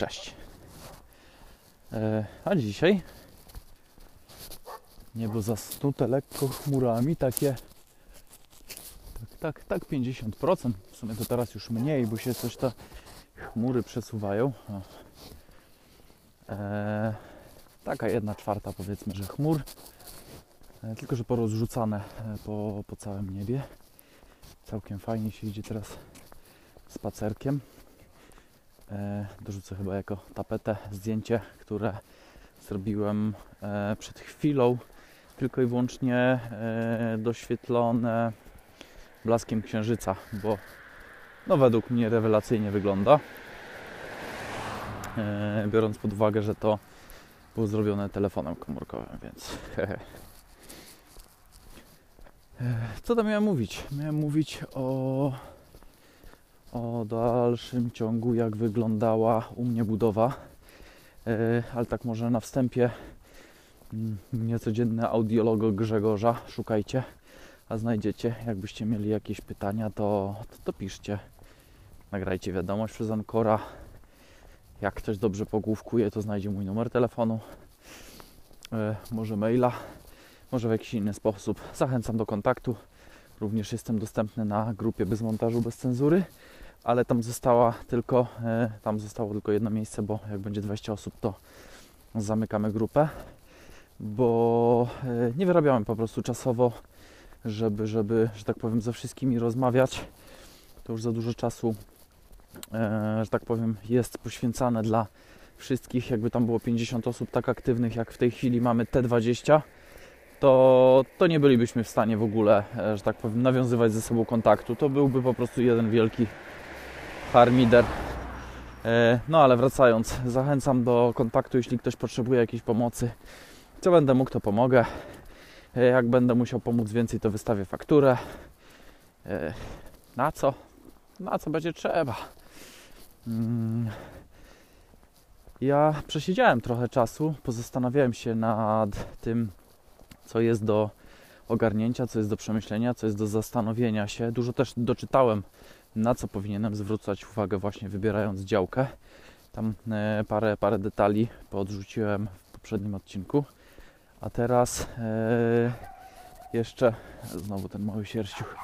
Cześć. E, a dzisiaj niebo zasnute lekko chmurami, takie tak, tak, tak 50%. W sumie to teraz już mniej, bo się coś te chmury przesuwają. E, taka jedna czwarta powiedzmy, że chmur. E, tylko, że porozrzucane po, po całym niebie. Całkiem fajnie się idzie teraz spacerkiem. E, dorzucę chyba jako tapetę zdjęcie, które zrobiłem e, przed chwilą, tylko i wyłącznie e, doświetlone blaskiem księżyca, bo no według mnie rewelacyjnie wygląda. Biorąc pod uwagę, że to było zrobione telefonem komórkowym, więc Co tam miałem mówić? Miałem mówić o o dalszym ciągu, jak wyglądała u mnie budowa. E, ale tak może na wstępie mm, niecodzienne audiologo Grzegorza szukajcie, a znajdziecie. Jakbyście mieli jakieś pytania, to, to, to piszcie. Nagrajcie wiadomość przez Ankora. Jak ktoś dobrze pogłówkuje, to znajdzie mój numer telefonu, e, może maila, może w jakiś inny sposób. Zachęcam do kontaktu. Również jestem dostępny na grupie bez montażu, bez cenzury ale tam została tylko, e, tam zostało tylko jedno miejsce, bo jak będzie 20 osób, to zamykamy grupę, bo e, nie wyrabiałem po prostu czasowo, żeby, żeby, że tak powiem, ze wszystkimi rozmawiać. To już za dużo czasu, e, że tak powiem, jest poświęcane dla wszystkich. Jakby tam było 50 osób tak aktywnych, jak w tej chwili mamy te 20, to, to nie bylibyśmy w stanie w ogóle, że tak powiem, nawiązywać ze sobą kontaktu. To byłby po prostu jeden wielki harmider. E, no ale wracając, zachęcam do kontaktu, jeśli ktoś potrzebuje jakiejś pomocy. Co będę mógł, to pomogę. E, jak będę musiał pomóc więcej, to wystawię fakturę. E, na co? Na co będzie trzeba? Mm. Ja przesiedziałem trochę czasu, pozastanawiałem się nad tym, co jest do ogarnięcia, co jest do przemyślenia, co jest do zastanowienia się. Dużo też doczytałem na co powinienem zwracać uwagę właśnie wybierając działkę. Tam e, parę, parę detali podrzuciłem w poprzednim odcinku. A teraz e, jeszcze, znowu ten mały sierściuch,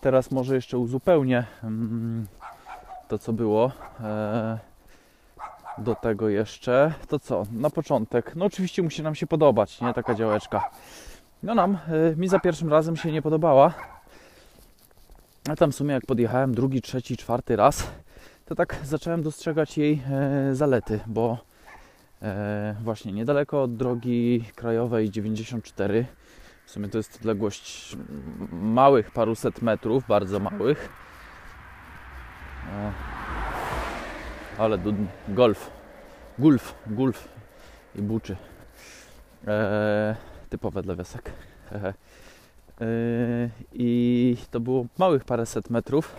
teraz może jeszcze uzupełnię mm, to, co było. E, do tego jeszcze, to co, na początek, no oczywiście musi nam się podobać, nie, taka działeczka. No nam, mi za pierwszym razem się nie podobała, a tam w sumie jak podjechałem drugi, trzeci, czwarty raz, to tak zacząłem dostrzegać jej e, zalety, bo e, właśnie niedaleko od drogi krajowej 94, w sumie to jest odległość małych paruset metrów, bardzo małych. E, ale golf, gulf, gulf i buczy. Typowe dla wiosek. Yy, i to było małych paręset metrów,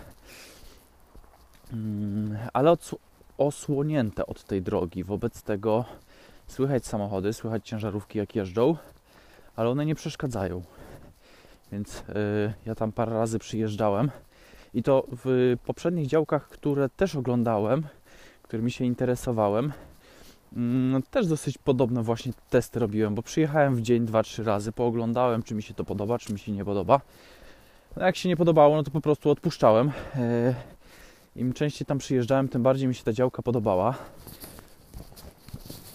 mm, ale osłonięte od tej drogi. Wobec tego słychać samochody, słychać ciężarówki jak jeżdżą, ale one nie przeszkadzają. Więc yy, ja tam parę razy przyjeżdżałem i to w poprzednich działkach, które też oglądałem, którymi się interesowałem, też dosyć podobne właśnie testy robiłem, bo przyjechałem w dzień dwa, trzy razy, pooglądałem, czy mi się to podoba, czy mi się nie podoba. No, jak się nie podobało, no to po prostu odpuszczałem. E, Im częściej tam przyjeżdżałem, tym bardziej mi się ta działka podobała.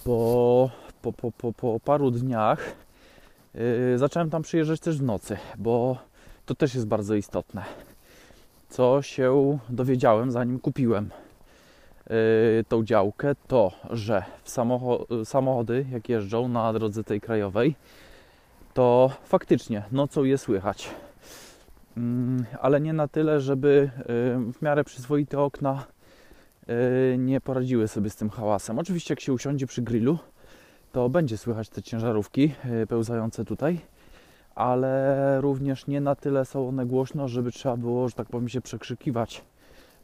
Po, po, po, po, po paru dniach yy, zacząłem tam przyjeżdżać też w nocy, bo to też jest bardzo istotne. Co się dowiedziałem, zanim kupiłem tą działkę, to że samochody, jak jeżdżą na drodze tej krajowej, to faktycznie nocą je słychać. Mm, ale nie na tyle, żeby y, w miarę przyzwoite okna y, nie poradziły sobie z tym hałasem. Oczywiście, jak się usiądzie przy grillu, to będzie słychać te ciężarówki pełzające tutaj, ale również nie na tyle są one głośno, żeby trzeba było, że tak powiem, się przekrzykiwać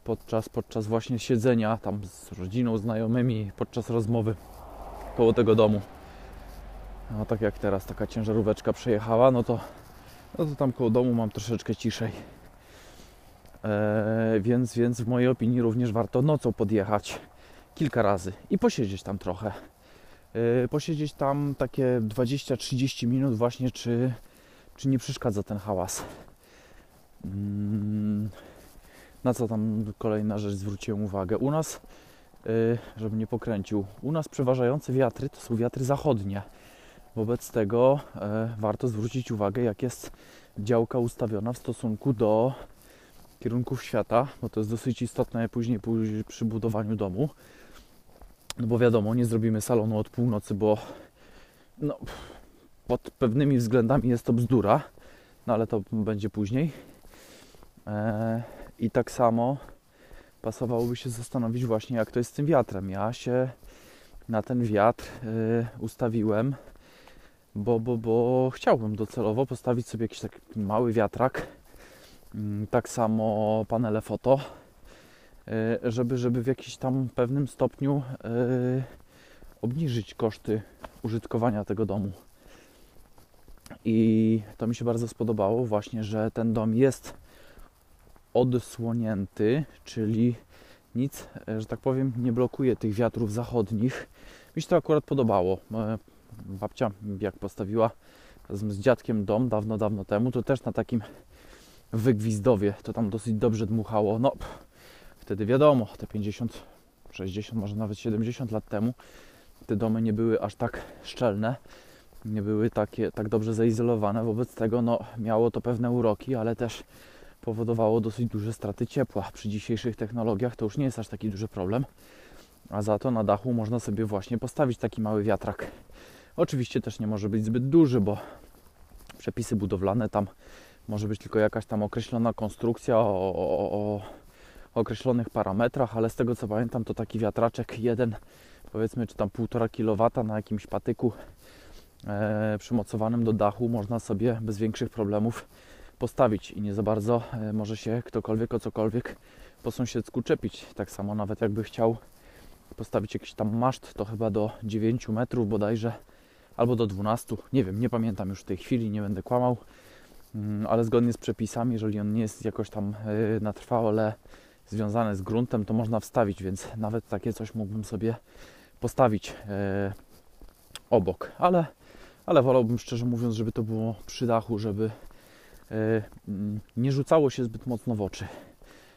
podczas, podczas właśnie siedzenia tam z rodziną, znajomymi, podczas rozmowy koło tego domu. No tak jak teraz taka ciężaróweczka przejechała, no to, no to tam koło domu mam troszeczkę ciszej. Eee, więc, więc w mojej opinii również warto nocą podjechać. kilka razy i posiedzieć tam trochę. Yy, posiedzieć tam takie 20-30 minut właśnie, czy, czy nie przeszkadza ten hałas. Mm, na co tam kolejna rzecz zwróciłem uwagę. U nas, yy, żeby nie pokręcił, u nas przeważające wiatry to są wiatry zachodnie. Wobec tego yy, warto zwrócić uwagę, jak jest działka ustawiona w stosunku do kierunków świata, bo to jest dosyć istotne później przy budowaniu domu. No bo wiadomo, nie zrobimy salonu od północy, bo no, pod pewnymi względami jest to bzdura, no ale to będzie później. Eee, I tak samo pasowałoby się zastanowić właśnie, jak to jest z tym wiatrem. Ja się na ten wiatr e, ustawiłem, bo, bo, bo chciałbym docelowo postawić sobie jakiś taki mały wiatrak. Mm, tak samo panele foto E, żeby, żeby w jakimś tam pewnym stopniu e, obniżyć koszty użytkowania tego domu. I to mi się bardzo spodobało, właśnie, że ten dom jest odsłonięty, czyli nic, e, że tak powiem, nie blokuje tych wiatrów zachodnich. Mi się to akurat podobało. Babcia, jak postawiła z dziadkiem dom dawno, dawno temu, to też na takim wygwizdowie to tam dosyć dobrze dmuchało. No, Wtedy wiadomo, te 50, 60, może nawet 70 lat temu te domy nie były aż tak szczelne, nie były takie, tak dobrze zaizolowane, wobec tego no, miało to pewne uroki, ale też powodowało dosyć duże straty ciepła. Przy dzisiejszych technologiach to już nie jest aż taki duży problem, a za to na dachu można sobie właśnie postawić taki mały wiatrak. Oczywiście też nie może być zbyt duży, bo przepisy budowlane tam może być tylko jakaś tam określona konstrukcja o, o, o określonych parametrach, ale z tego co pamiętam, to taki wiatraczek jeden, powiedzmy, czy tam 1,5 kW na jakimś patyku e, przymocowanym do dachu można sobie bez większych problemów postawić i nie za bardzo e, może się ktokolwiek o cokolwiek po sąsiedzku czepić. Tak samo nawet jakby chciał postawić jakiś tam maszt, to chyba do 9 metrów bodajże, albo do 12, nie wiem, nie pamiętam już w tej chwili, nie będę kłamał, mm, ale zgodnie z przepisami, jeżeli on nie jest jakoś tam e, na trwałe związane z gruntem, to można wstawić, więc nawet takie coś mógłbym sobie postawić e, obok, ale, ale wolałbym szczerze mówiąc, żeby to było przy dachu, żeby nie rzucało się zbyt mocno w oczy.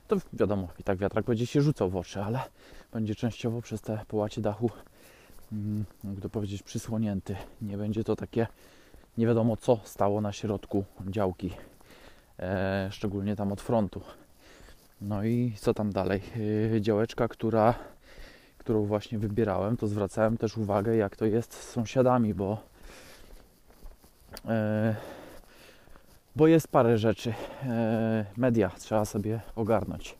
To wiadomo, i tak wiatrak będzie się rzucał w oczy, ale będzie częściowo przez te połacie dachu, mm, jakby to powiedzieć, przysłonięty. Nie będzie to takie nie wiadomo co stało na środku działki, e, szczególnie tam od frontu. No i co tam dalej? Yy, działeczka, która, którą właśnie wybierałem, to zwracałem też uwagę, jak to jest z sąsiadami, bo bo jest parę rzeczy. Yy, media trzeba sobie ogarnąć.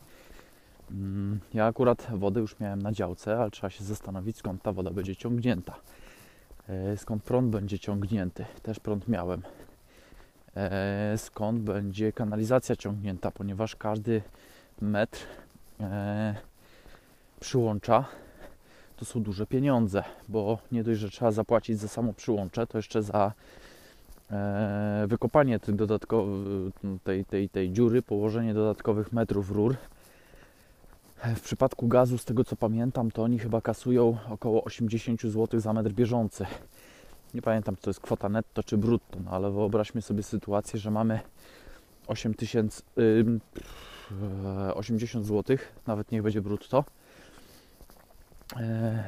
Mm, ja akurat wodę już miałem na działce, ale trzeba się zastanowić, skąd ta woda będzie ciągnięta. Skąd prąd będzie ciągnięty? Też prąd miałem. Skąd będzie kanalizacja ciągnięta, ponieważ każdy metr e, przyłącza, to są duże pieniądze, bo nie dość, że trzeba zapłacić za samo przyłącze, to jeszcze za e, wykopanie tych tej, tej, tej dziury, położenie dodatkowych metrów rur. W przypadku gazu, z tego co pamiętam, to oni chyba kasują około 80 zł za metr bieżący. Nie pamiętam, czy to jest kwota netto czy brutto, no ale wyobraźmy sobie sytuację, że mamy 8000, 80 zł, nawet niech będzie brutto. E,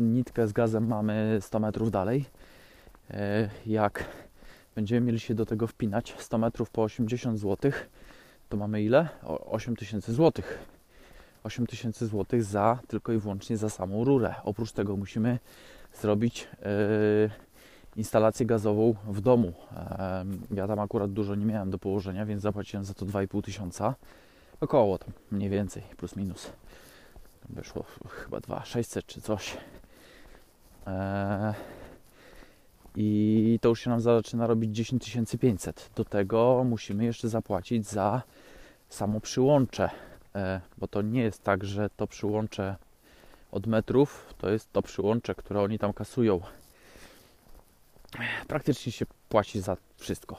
nitkę z gazem mamy 100 metrów dalej. E, jak będziemy mieli się do tego wpinać 100 metrów po 80 zł, to mamy ile? 8000 zł. 8000 zł za tylko i wyłącznie za samą rurę. Oprócz tego musimy zrobić yy, instalację gazową w domu. Yy, ja tam akurat dużo nie miałem do położenia, więc zapłaciłem za to 2,5 tysiąca. Około tam, mniej więcej, plus minus. Wyszło chyba 2600 czy coś. Eee, I to już się nam zaczyna robić 10500. Do tego musimy jeszcze zapłacić za samo przyłącze, eee, bo to nie jest tak, że to przyłącze od metrów to jest to przyłącze, które oni tam kasują. Praktycznie się płaci za wszystko.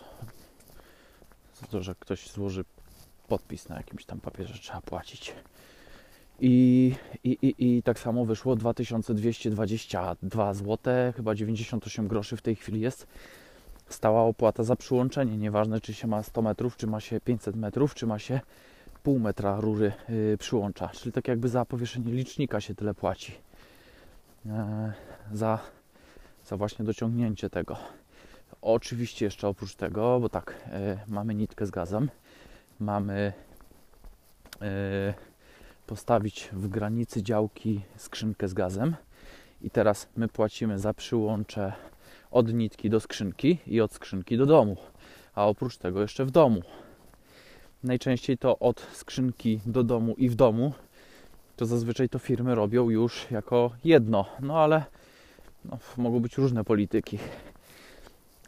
Za to, że ktoś złoży podpis na jakimś tam papierze trzeba płacić. I, i, i, I tak samo wyszło 2222 zł, chyba 98 groszy w tej chwili jest stała opłata za przyłączenie. Nieważne, czy się ma 100 metrów, czy ma się 500 metrów, czy ma się pół metra rury yy, przyłącza. Czyli tak jakby za powieszenie licznika się tyle płaci. Yy, za, za właśnie dociągnięcie tego. Oczywiście jeszcze oprócz tego, bo tak, yy, mamy nitkę z gazem, mamy e, postawić w granicy działki skrzynkę z gazem i teraz my płacimy za przyłącze od nitki do skrzynki i od skrzynki do domu, a oprócz tego jeszcze w domu. Najczęściej to od skrzynki do domu i w domu, to zazwyczaj to firmy robią już jako jedno, no ale no, mogą być różne polityki.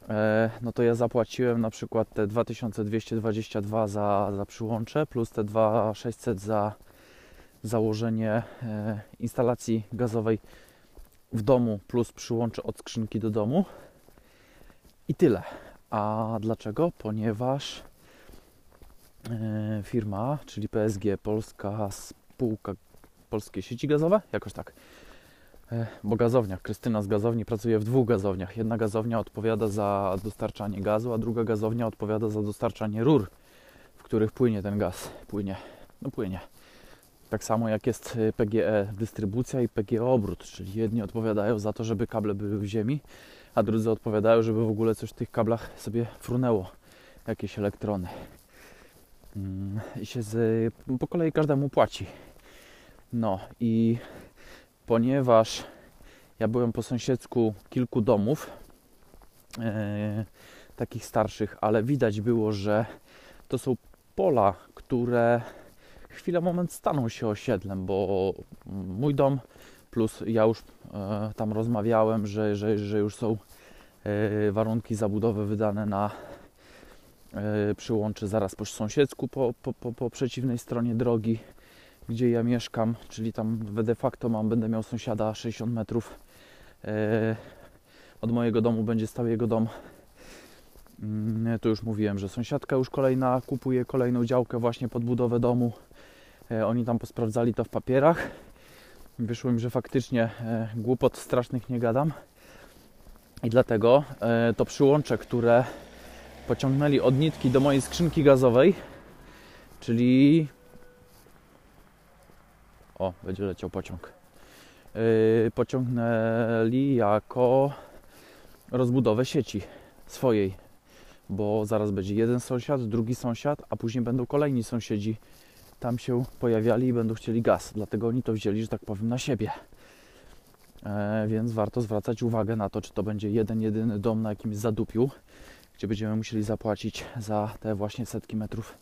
E, no to ja zapłaciłem na przykład te 2222 za, za przyłącze plus te 2600 za założenie e, instalacji gazowej w domu plus przyłącze od skrzynki do domu i tyle. A dlaczego? Ponieważ e, firma, czyli PSG, Polska Spółka Polskie Sieci Gazowe, jakoś tak, e, bo gazownia, Krystyna z gazowni pracuje w dwóch gazowniach. Jedna gazownia odpowiada za dostarczanie gazu, a druga gazownia odpowiada za dostarczanie rur, w których płynie ten gaz. Płynie, no płynie. Tak samo jak jest y, PGE dystrybucja i PGE obrót, czyli jedni odpowiadają za to, żeby kable były w ziemi, a drudzy odpowiadają, żeby w ogóle coś w tych kablach sobie frunęło, jakieś elektrony. Mm, I się z, po kolei każdemu płaci. No i ponieważ ja byłem po sąsiedzku kilku domów, e, takich starszych, ale widać było, że to są pola, które chwilę, moment staną się osiedlem, bo mój dom plus ja już e, tam rozmawiałem, że, że, że już są e, warunki zabudowy wydane na e, przyłączy zaraz po sąsiedzku po, po, po, po przeciwnej stronie drogi, gdzie ja mieszkam, czyli tam de facto mam, będę miał sąsiada 60 metrów e, od mojego domu będzie stał jego dom. Mm, to już mówiłem, że sąsiadka już kolejna kupuje kolejną działkę właśnie pod budowę domu. E, oni tam posprawdzali to w papierach. Wyszło mi, że faktycznie e, głupot strasznych nie gadam. I dlatego e, to przyłącze, które pociągnęli od nitki do mojej skrzynki gazowej, czyli o, będzie leciał pociąg. Pociągnęli jako rozbudowę sieci swojej, bo zaraz będzie jeden sąsiad, drugi sąsiad, a później będą kolejni sąsiedzi tam się pojawiali i będą chcieli gaz. Dlatego oni to wzięli, że tak powiem, na siebie. E, więc warto zwracać uwagę na to, czy to będzie jeden, jedyny dom na jakimś zadupiu, gdzie będziemy musieli zapłacić za te właśnie setki metrów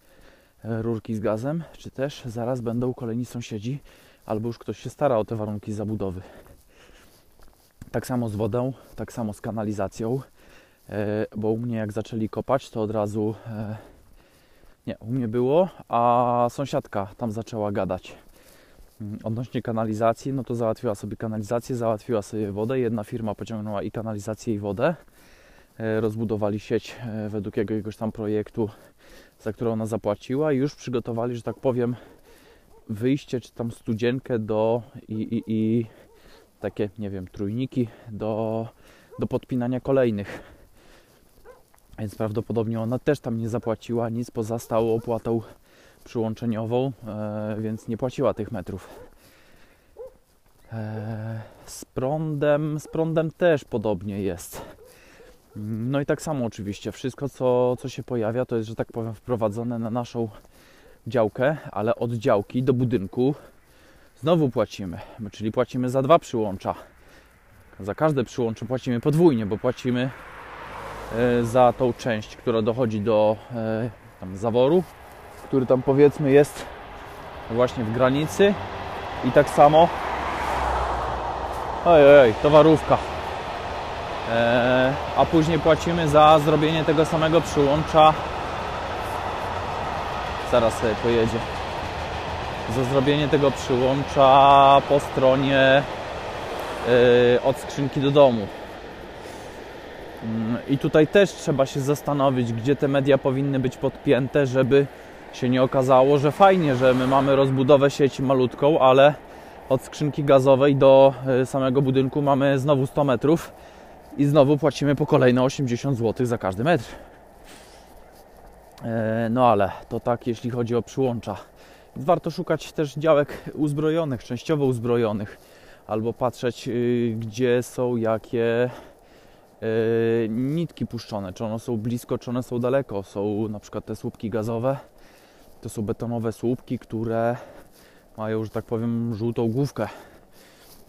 e, rurki z gazem, czy też zaraz będą kolejni sąsiedzi, albo już ktoś się stara o te warunki zabudowy. Tak samo z wodą, tak samo z kanalizacją, e, bo u mnie jak zaczęli kopać, to od razu e, nie, u mnie było, a sąsiadka tam zaczęła gadać. Mm, odnośnie kanalizacji, no to załatwiła sobie kanalizację, załatwiła sobie wodę. Jedna firma pociągnęła i kanalizację, i wodę. E, rozbudowali sieć e, według jakiegoś tam projektu, za którą ona zapłaciła i już przygotowali, że tak powiem, wyjście czy tam studzienkę do i, i, i takie, nie wiem, trójniki do, do podpinania kolejnych więc prawdopodobnie ona też tam nie zapłaciła nic poza stałą opłatą przyłączeniową, e, więc nie płaciła tych metrów. E, z prądem, z prądem też podobnie jest. No i tak samo oczywiście, wszystko co, co się pojawia to jest, że tak powiem, wprowadzone na naszą działkę, ale od działki do budynku znowu płacimy, czyli płacimy za dwa przyłącza. Za każde przyłącze płacimy podwójnie, bo płacimy za tą część, która dochodzi do e, tam zaworu, który tam powiedzmy jest właśnie w granicy. I tak samo ojej, towarówka. E, a później płacimy za zrobienie tego samego przyłącza. Zaraz sobie pojedzie. Za zrobienie tego przyłącza po stronie od skrzynki do domu i tutaj też trzeba się zastanowić, gdzie te media powinny być podpięte, żeby się nie okazało, że fajnie, że my mamy rozbudowę sieci malutką, ale od skrzynki gazowej do y, samego budynku mamy znowu 100 metrów i znowu płacimy po kolejne 80 zł za każdy metr. E, No ale to tak, jeśli chodzi o przyłącza. Warto szukać też działek uzbrojonych, częściowo uzbrojonych, albo patrzeć, y, gdzie są jakie nitki puszczone, czy one są blisko, czy one są daleko. Są na przykład te słupki gazowe, to są betonowe słupki, które mają, że tak powiem, żółtą główkę.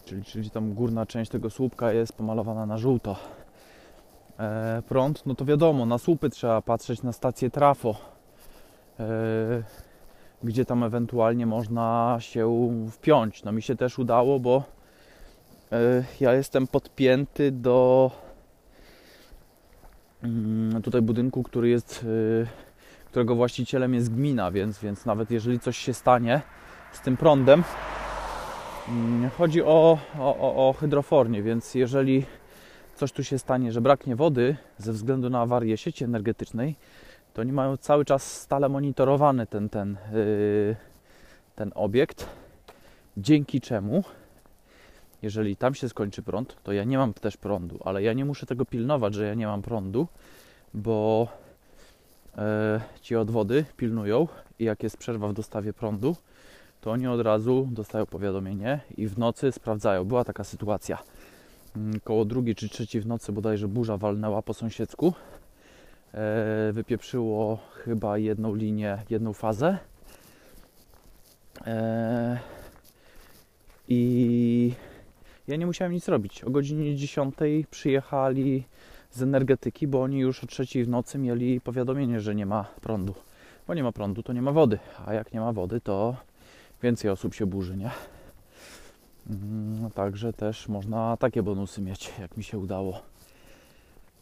Czyli, czyli tam górna część tego słupka jest pomalowana na żółto. E, prąd, no to wiadomo, na słupy trzeba patrzeć na stację trafo, e, gdzie tam ewentualnie można się wpiąć. No mi się też udało, bo e, ja jestem podpięty do tutaj budynku, który jest, e, którego właścicielem jest gmina, więc, więc nawet jeżeli coś się stanie z tym prądem, mm, chodzi o, o, o, hydrofornię, więc jeżeli coś tu się stanie, że braknie wody ze względu na awarię sieci energetycznej, to oni mają cały czas stale monitorowany ten, ten, yy, ten obiekt, dzięki czemu, jeżeli tam się skończy prąd, to ja nie mam też prądu, ale ja nie muszę tego pilnować, że ja nie mam prądu, bo yy, ci od wody pilnują i jak jest przerwa w dostawie prądu, to oni od razu dostają powiadomienie i w nocy sprawdzają. Była taka sytuacja Mm, koło drugiej czy trzeciej w nocy bodajże burza walnęła po sąsiedzku. E, wypieprzyło chyba jedną linię, jedną fazę. E, I ja nie musiałem nic robić. O godzinie 10 przyjechali z energetyki, bo oni już o trzeciej w nocy mieli powiadomienie, że nie ma prądu. Bo nie ma prądu, to nie ma wody. A jak nie ma wody, to więcej osób się burzy, nie? Mm, Także też można takie bonusy mieć, jak mi się udało.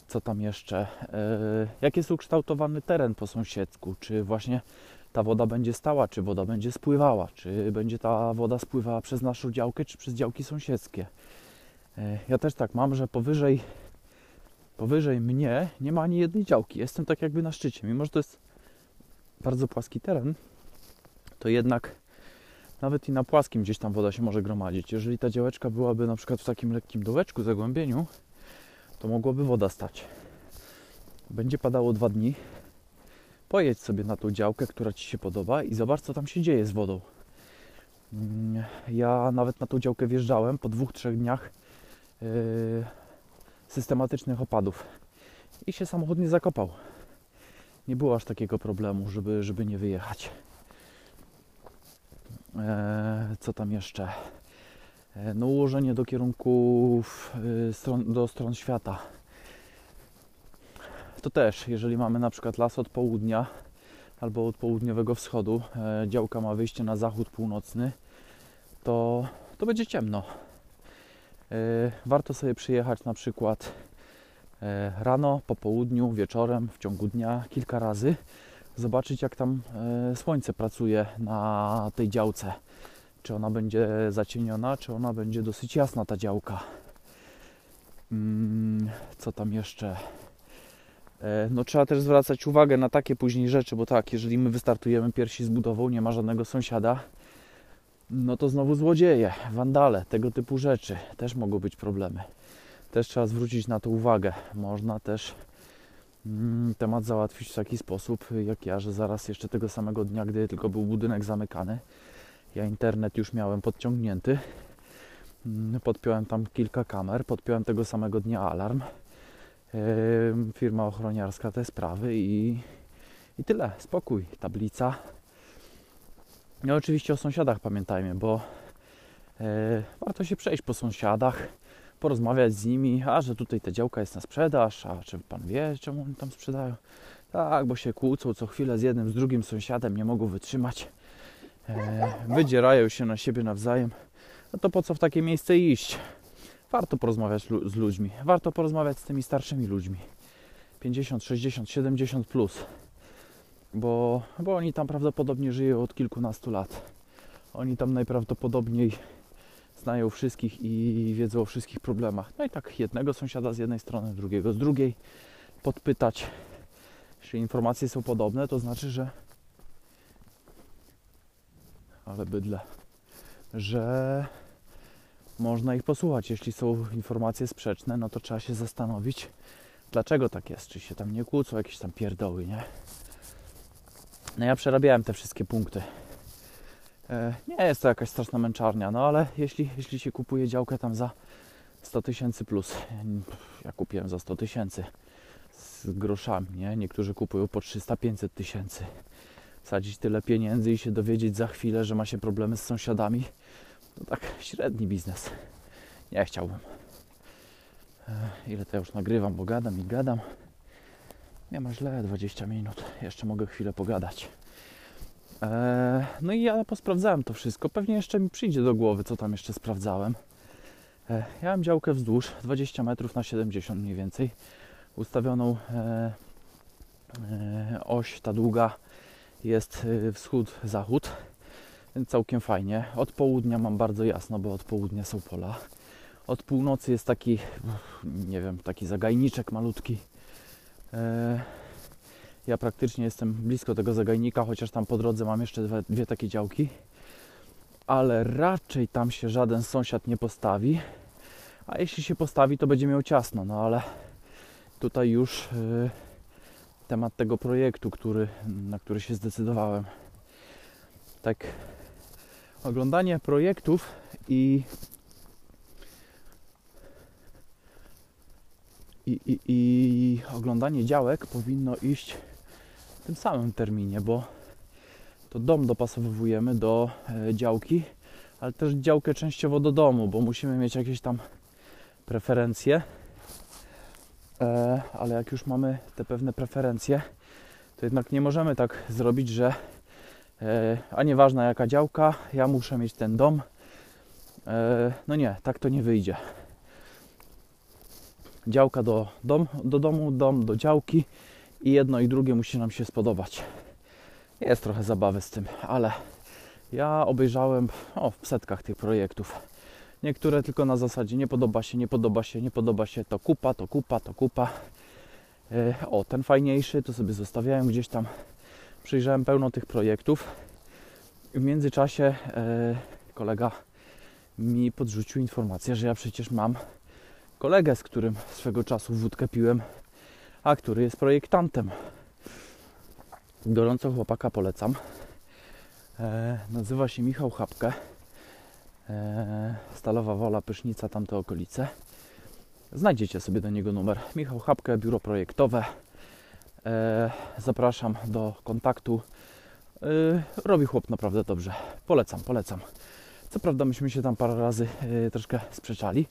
Co tam jeszcze? E, Jak jest ukształtowany teren po sąsiedzku? Czy właśnie ta woda będzie stała, czy woda będzie spływała? Czy będzie ta woda spływała przez naszą działkę, czy przez działki sąsiedzkie? E, Ja też tak mam, że powyżej, powyżej mnie nie ma ani jednej działki. Jestem tak jakby na szczycie. Mimo, że to jest bardzo płaski teren, to jednak nawet i na płaskim gdzieś tam woda się może gromadzić. Jeżeli ta działeczka byłaby na przykład w takim lekkim dołeczku, zagłębieniu, to mogłoby woda stać. Będzie padało dwa dni. Pojedź sobie na tą działkę, która Ci się podoba i zobacz, co tam się dzieje z wodą. Mm, Ja nawet na tą działkę wjeżdżałem po dwóch, trzech dniach yy, systematycznych opadów i się samochód nie zakopał. Nie było aż takiego problemu, żeby, żeby nie wyjechać. E, co tam jeszcze? E, No ułożenie do kierunków y, do stron świata. To też, jeżeli mamy na przykład las od południa albo od południowego wschodu, e, działka ma wyjście na zachód północny, to, to będzie ciemno. E, Warto sobie przyjechać na przykład e, rano, po południu, wieczorem, w ciągu dnia kilka razy zobaczyć, jak tam słońce pracuje na tej działce. Czy ona będzie zacieniona, czy ona będzie dosyć jasna, ta działka. Mm, Co tam jeszcze? E, No, trzeba też zwracać uwagę na takie później rzeczy, bo tak, jeżeli my wystartujemy piersi z budową, nie ma żadnego sąsiada, no to znowu złodzieje, wandale, tego typu rzeczy też mogą być problemy. Też trzeba zwrócić na to uwagę. Można też mm, temat załatwić w taki sposób, jak ja, że zaraz jeszcze tego samego dnia, gdy tylko był budynek zamykany, ja internet już miałem podciągnięty. Mm, Podpiąłem tam kilka kamer, podpiąłem tego samego dnia alarm. Firma ochroniarska te sprawy i, i tyle. Spokój, tablica. No oczywiście o sąsiadach pamiętajmy, bo e, warto się przejść po sąsiadach, porozmawiać z nimi, a że tutaj ta działka jest na sprzedaż, a czy pan wie, czemu oni tam sprzedają? Tak, bo się kłócą co chwilę z jednym, z drugim sąsiadem, nie mogą wytrzymać. E, wydzierają się na siebie nawzajem. No to po co w takie miejsce iść? Warto porozmawiać z ludźmi, warto porozmawiać z tymi starszymi ludźmi. 50, 60, 70 plus. Bo, bo oni tam prawdopodobnie żyją od kilkunastu lat. Oni tam najprawdopodobniej znają wszystkich i wiedzą o wszystkich problemach. No i tak jednego sąsiada z jednej strony, drugiego z drugiej podpytać. Jeśli informacje są podobne, to znaczy, że ale bydle, że można ich posłuchać. Jeśli są informacje sprzeczne, no to trzeba się zastanowić, dlaczego tak jest. Czy się tam nie kłócą, jakieś tam pierdoły, nie? No ja przerabiałem te wszystkie punkty. E, nie jest to jakaś straszna męczarnia, no ale jeśli, jeśli się kupuje działkę tam za 100 tysięcy plus, ja kupiłem za 100 tysięcy z groszami, nie? Niektórzy kupują po 300-500 tysięcy. Sadzić tyle pieniędzy i się dowiedzieć za chwilę, że ma się problemy z sąsiadami, to tak średni biznes. Nie chciałbym. E, ile to ja już nagrywam, bo gadam i gadam. Nie ma źle, 20 minut. Jeszcze mogę chwilę pogadać. Eee, no i ja posprawdzałem to wszystko. Pewnie jeszcze mi przyjdzie do głowy, co tam jeszcze sprawdzałem. Eee, ja mam działkę wzdłuż 20 metrów na 70 mniej więcej. Ustawioną e, e, oś, ta długa jest e, wschód-zachód. Całkiem fajnie. Od południa mam bardzo jasno, bo od południa są pola. Od północy jest taki, nie wiem, taki zagajniczek malutki. E, ja praktycznie jestem blisko tego zagajnika, chociaż tam po drodze mam jeszcze dwie, dwie takie działki. Ale raczej tam się żaden sąsiad nie postawi. A jeśli się postawi, to będzie miał ciasno. No ale tutaj już y, temat tego projektu, który, na który się zdecydowałem. Tak, oglądanie projektów i i, i, i oglądanie działek powinno iść w tym samym terminie, bo to dom dopasowujemy do e, działki, ale też działkę częściowo do domu, bo musimy mieć jakieś tam preferencje. E, ale jak już mamy te pewne preferencje, to jednak nie możemy tak zrobić, że a nieważna jaka działka, ja muszę mieć ten dom. E, no nie, tak to nie wyjdzie działka do, dom, do domu, dom do działki i jedno i drugie musi nam się spodobać. Jest trochę zabawy z tym, ale ja obejrzałem o, w setkach tych projektów. Niektóre tylko na zasadzie nie podoba się, nie podoba się, nie podoba się, to kupa, to kupa, to kupa. E, o, ten fajniejszy, to sobie zostawiałem gdzieś tam. Przyjrzałem pełno tych projektów. W międzyczasie e, kolega mi podrzucił informację, że ja przecież mam kolegę, z którym swego czasu wódkę piłem, a który jest projektantem. Gorąco chłopaka polecam. E, nazywa się Michał Chapkę. E, Stalowa Wola, Pysznica, tamte okolice. Znajdziecie sobie do niego numer. Michał Chapkę, biuro projektowe. E, zapraszam do kontaktu. E, robi chłop naprawdę dobrze. Polecam, polecam. Co prawda myśmy się tam parę razy e, troszkę sprzeczali,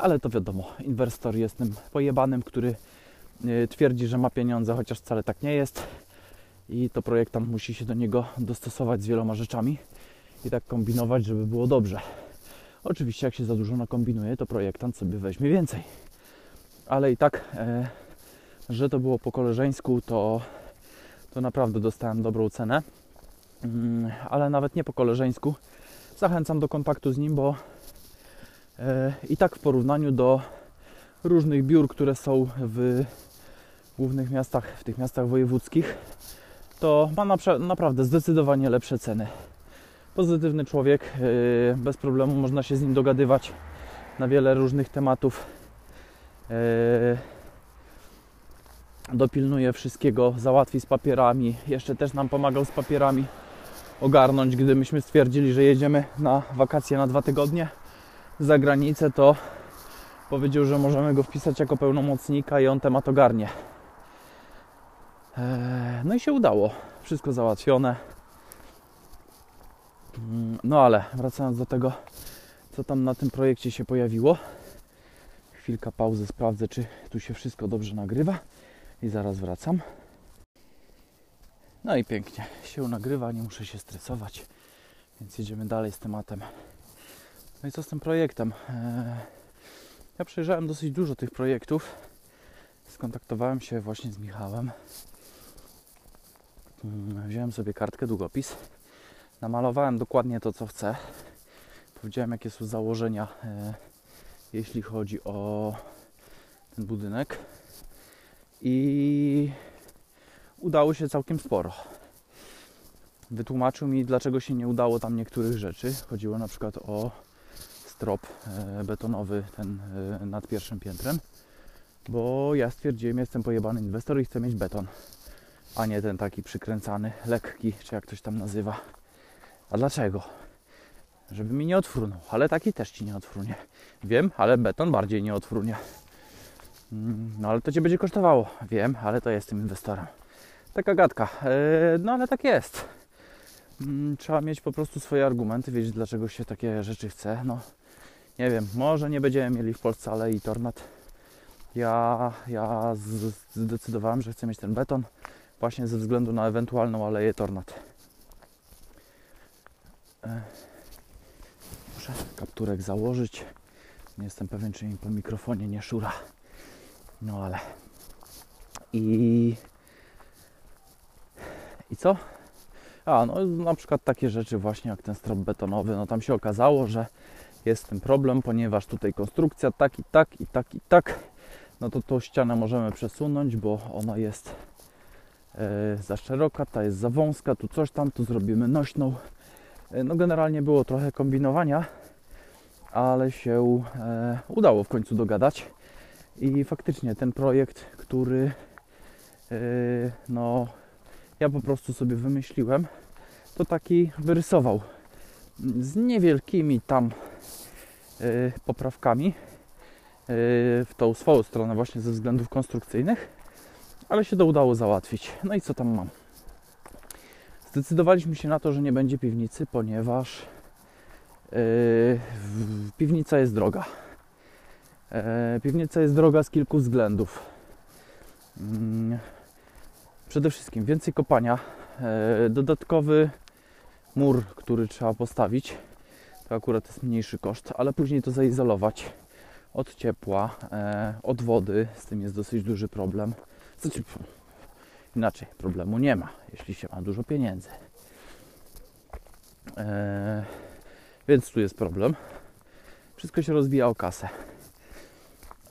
ale to wiadomo, inwestor jest tym pojebanym, który twierdzi, że ma pieniądze, chociaż wcale tak nie jest. I to projektant musi się do niego dostosować z wieloma rzeczami i tak kombinować, żeby było dobrze. Oczywiście, jak się za dużo nakombinuje, to projektant sobie weźmie więcej. Ale i tak, że to było po koleżeńsku, to, to naprawdę dostałem dobrą cenę. Mm, ale nawet nie po koleżeńsku. Zachęcam do kontaktu z nim, bo E, I tak w porównaniu do różnych biur, które są w głównych miastach, w tych miastach wojewódzkich, to ma naprawdę zdecydowanie lepsze ceny. Pozytywny człowiek, e, bez problemu można się z nim dogadywać na wiele różnych tematów. Dopilnuje wszystkiego, załatwi z papierami, jeszcze też nam pomagał z papierami ogarnąć, gdy myśmy stwierdzili, że jedziemy na wakacje na dwa tygodnie za granicę, to powiedział, że możemy go wpisać jako pełnomocnika i on temat ogarnie. Eee, no i się udało. Wszystko załatwione. Mm, no ale wracając do tego, co tam na tym projekcie się pojawiło. Chwilka pauzy, sprawdzę, czy tu się wszystko dobrze nagrywa i zaraz wracam. No i pięknie się nagrywa, nie muszę się stresować, więc jedziemy dalej z tematem. No i co z tym projektem? E, ja przejrzałem dosyć dużo tych projektów. Skontaktowałem się właśnie z Michałem. Mm, wziąłem sobie kartkę, długopis. Namalowałem dokładnie to, co chcę. Powiedziałem, jakie są założenia, e, jeśli chodzi o ten budynek. I udało się całkiem sporo. wytłumaczył mi, dlaczego się nie udało tam niektórych rzeczy. Chodziło na przykład o strop e, betonowy ten e, nad pierwszym piętrem, bo ja stwierdziłem, jestem pojebany inwestor i chcę mieć beton, a nie ten taki przykręcany, lekki, czy jak ktoś tam nazywa. A dlaczego? Żeby mi nie odfrunął, ale taki też ci nie odfrunie. Wiem, ale beton bardziej nie odfrunie. Mm, No ale to Cię będzie kosztowało. Wiem, ale to jestem inwestorem. Taka gadka. E, No ale tak jest. Mm, Trzeba mieć po prostu swoje argumenty, wiedzieć dlaczego się takie rzeczy chce. No nie wiem, może nie będziemy mieli w Polsce alei tornad. Ja, ja zdecydowałem, że chcę mieć ten beton właśnie ze względu na ewentualną aleję tornad. E, Muszę kapturek założyć. Nie jestem pewien, czy mi po mikrofonie nie szura. No ale. I. I co? A, no na przykład takie rzeczy właśnie jak ten strop betonowy. No tam się okazało, że jest ten problem, ponieważ tutaj konstrukcja tak i tak i tak i tak. No to tą ścianę możemy przesunąć, bo ona jest e, za szeroka, ta jest za wąska, tu coś tam, tu zrobimy nośną. E, no generalnie było trochę kombinowania, ale się e, udało w końcu dogadać. I faktycznie ten projekt, który yy, no, ja po prostu sobie wymyśliłem, to taki wyrysował z niewielkimi tam yy, poprawkami yy, w tą swoją stronę właśnie ze względów konstrukcyjnych, ale się to udało załatwić. No i co tam mam? Zdecydowaliśmy się na to, że nie będzie piwnicy, ponieważ piwnica jest droga. E, Piwnica jest droga z kilku względów. Mm, Przede wszystkim więcej kopania, e, dodatkowy mur, który trzeba postawić. To akurat jest mniejszy koszt, ale później to zaizolować od ciepła, e, od wody. Z tym jest dosyć duży problem. Inaczej, problemu nie ma, jeśli się ma dużo pieniędzy. Więc tu jest problem. Wszystko się rozbija o kasę.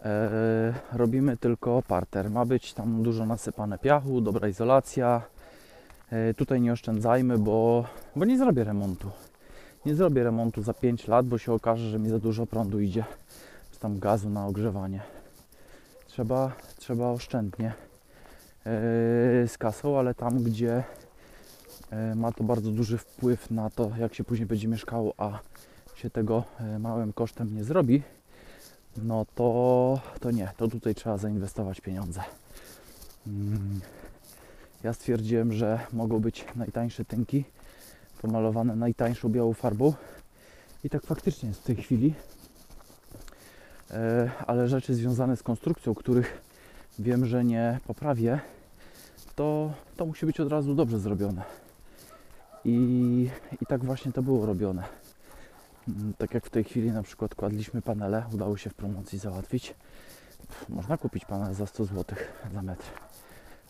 E, robimy tylko parter. Ma być tam dużo nasypane piachu, dobra izolacja. E, tutaj nie oszczędzajmy, bo, bo nie zrobię remontu. Nie zrobię remontu za 5 lat, bo się okaże, że mi za dużo prądu idzie, czy tam gazu na ogrzewanie. Trzeba, trzeba oszczędnie e, z kasą, ale tam, gdzie ma to bardzo duży wpływ na to, jak się później będzie mieszkało, a się tego małym kosztem nie zrobi, no to, to nie, to tutaj trzeba zainwestować pieniądze. Mm. Ja stwierdziłem, że mogą być najtańsze tynki, pomalowane najtańszą białą farbą i tak faktycznie jest w tej chwili. E, ale rzeczy związane z konstrukcją, których wiem, że nie poprawię, to, to musi być od razu dobrze zrobione. I, I tak właśnie to było robione. Tak jak w tej chwili na przykład kładliśmy panele, udało się w promocji załatwić. Można kupić panel za 100 zł za metr.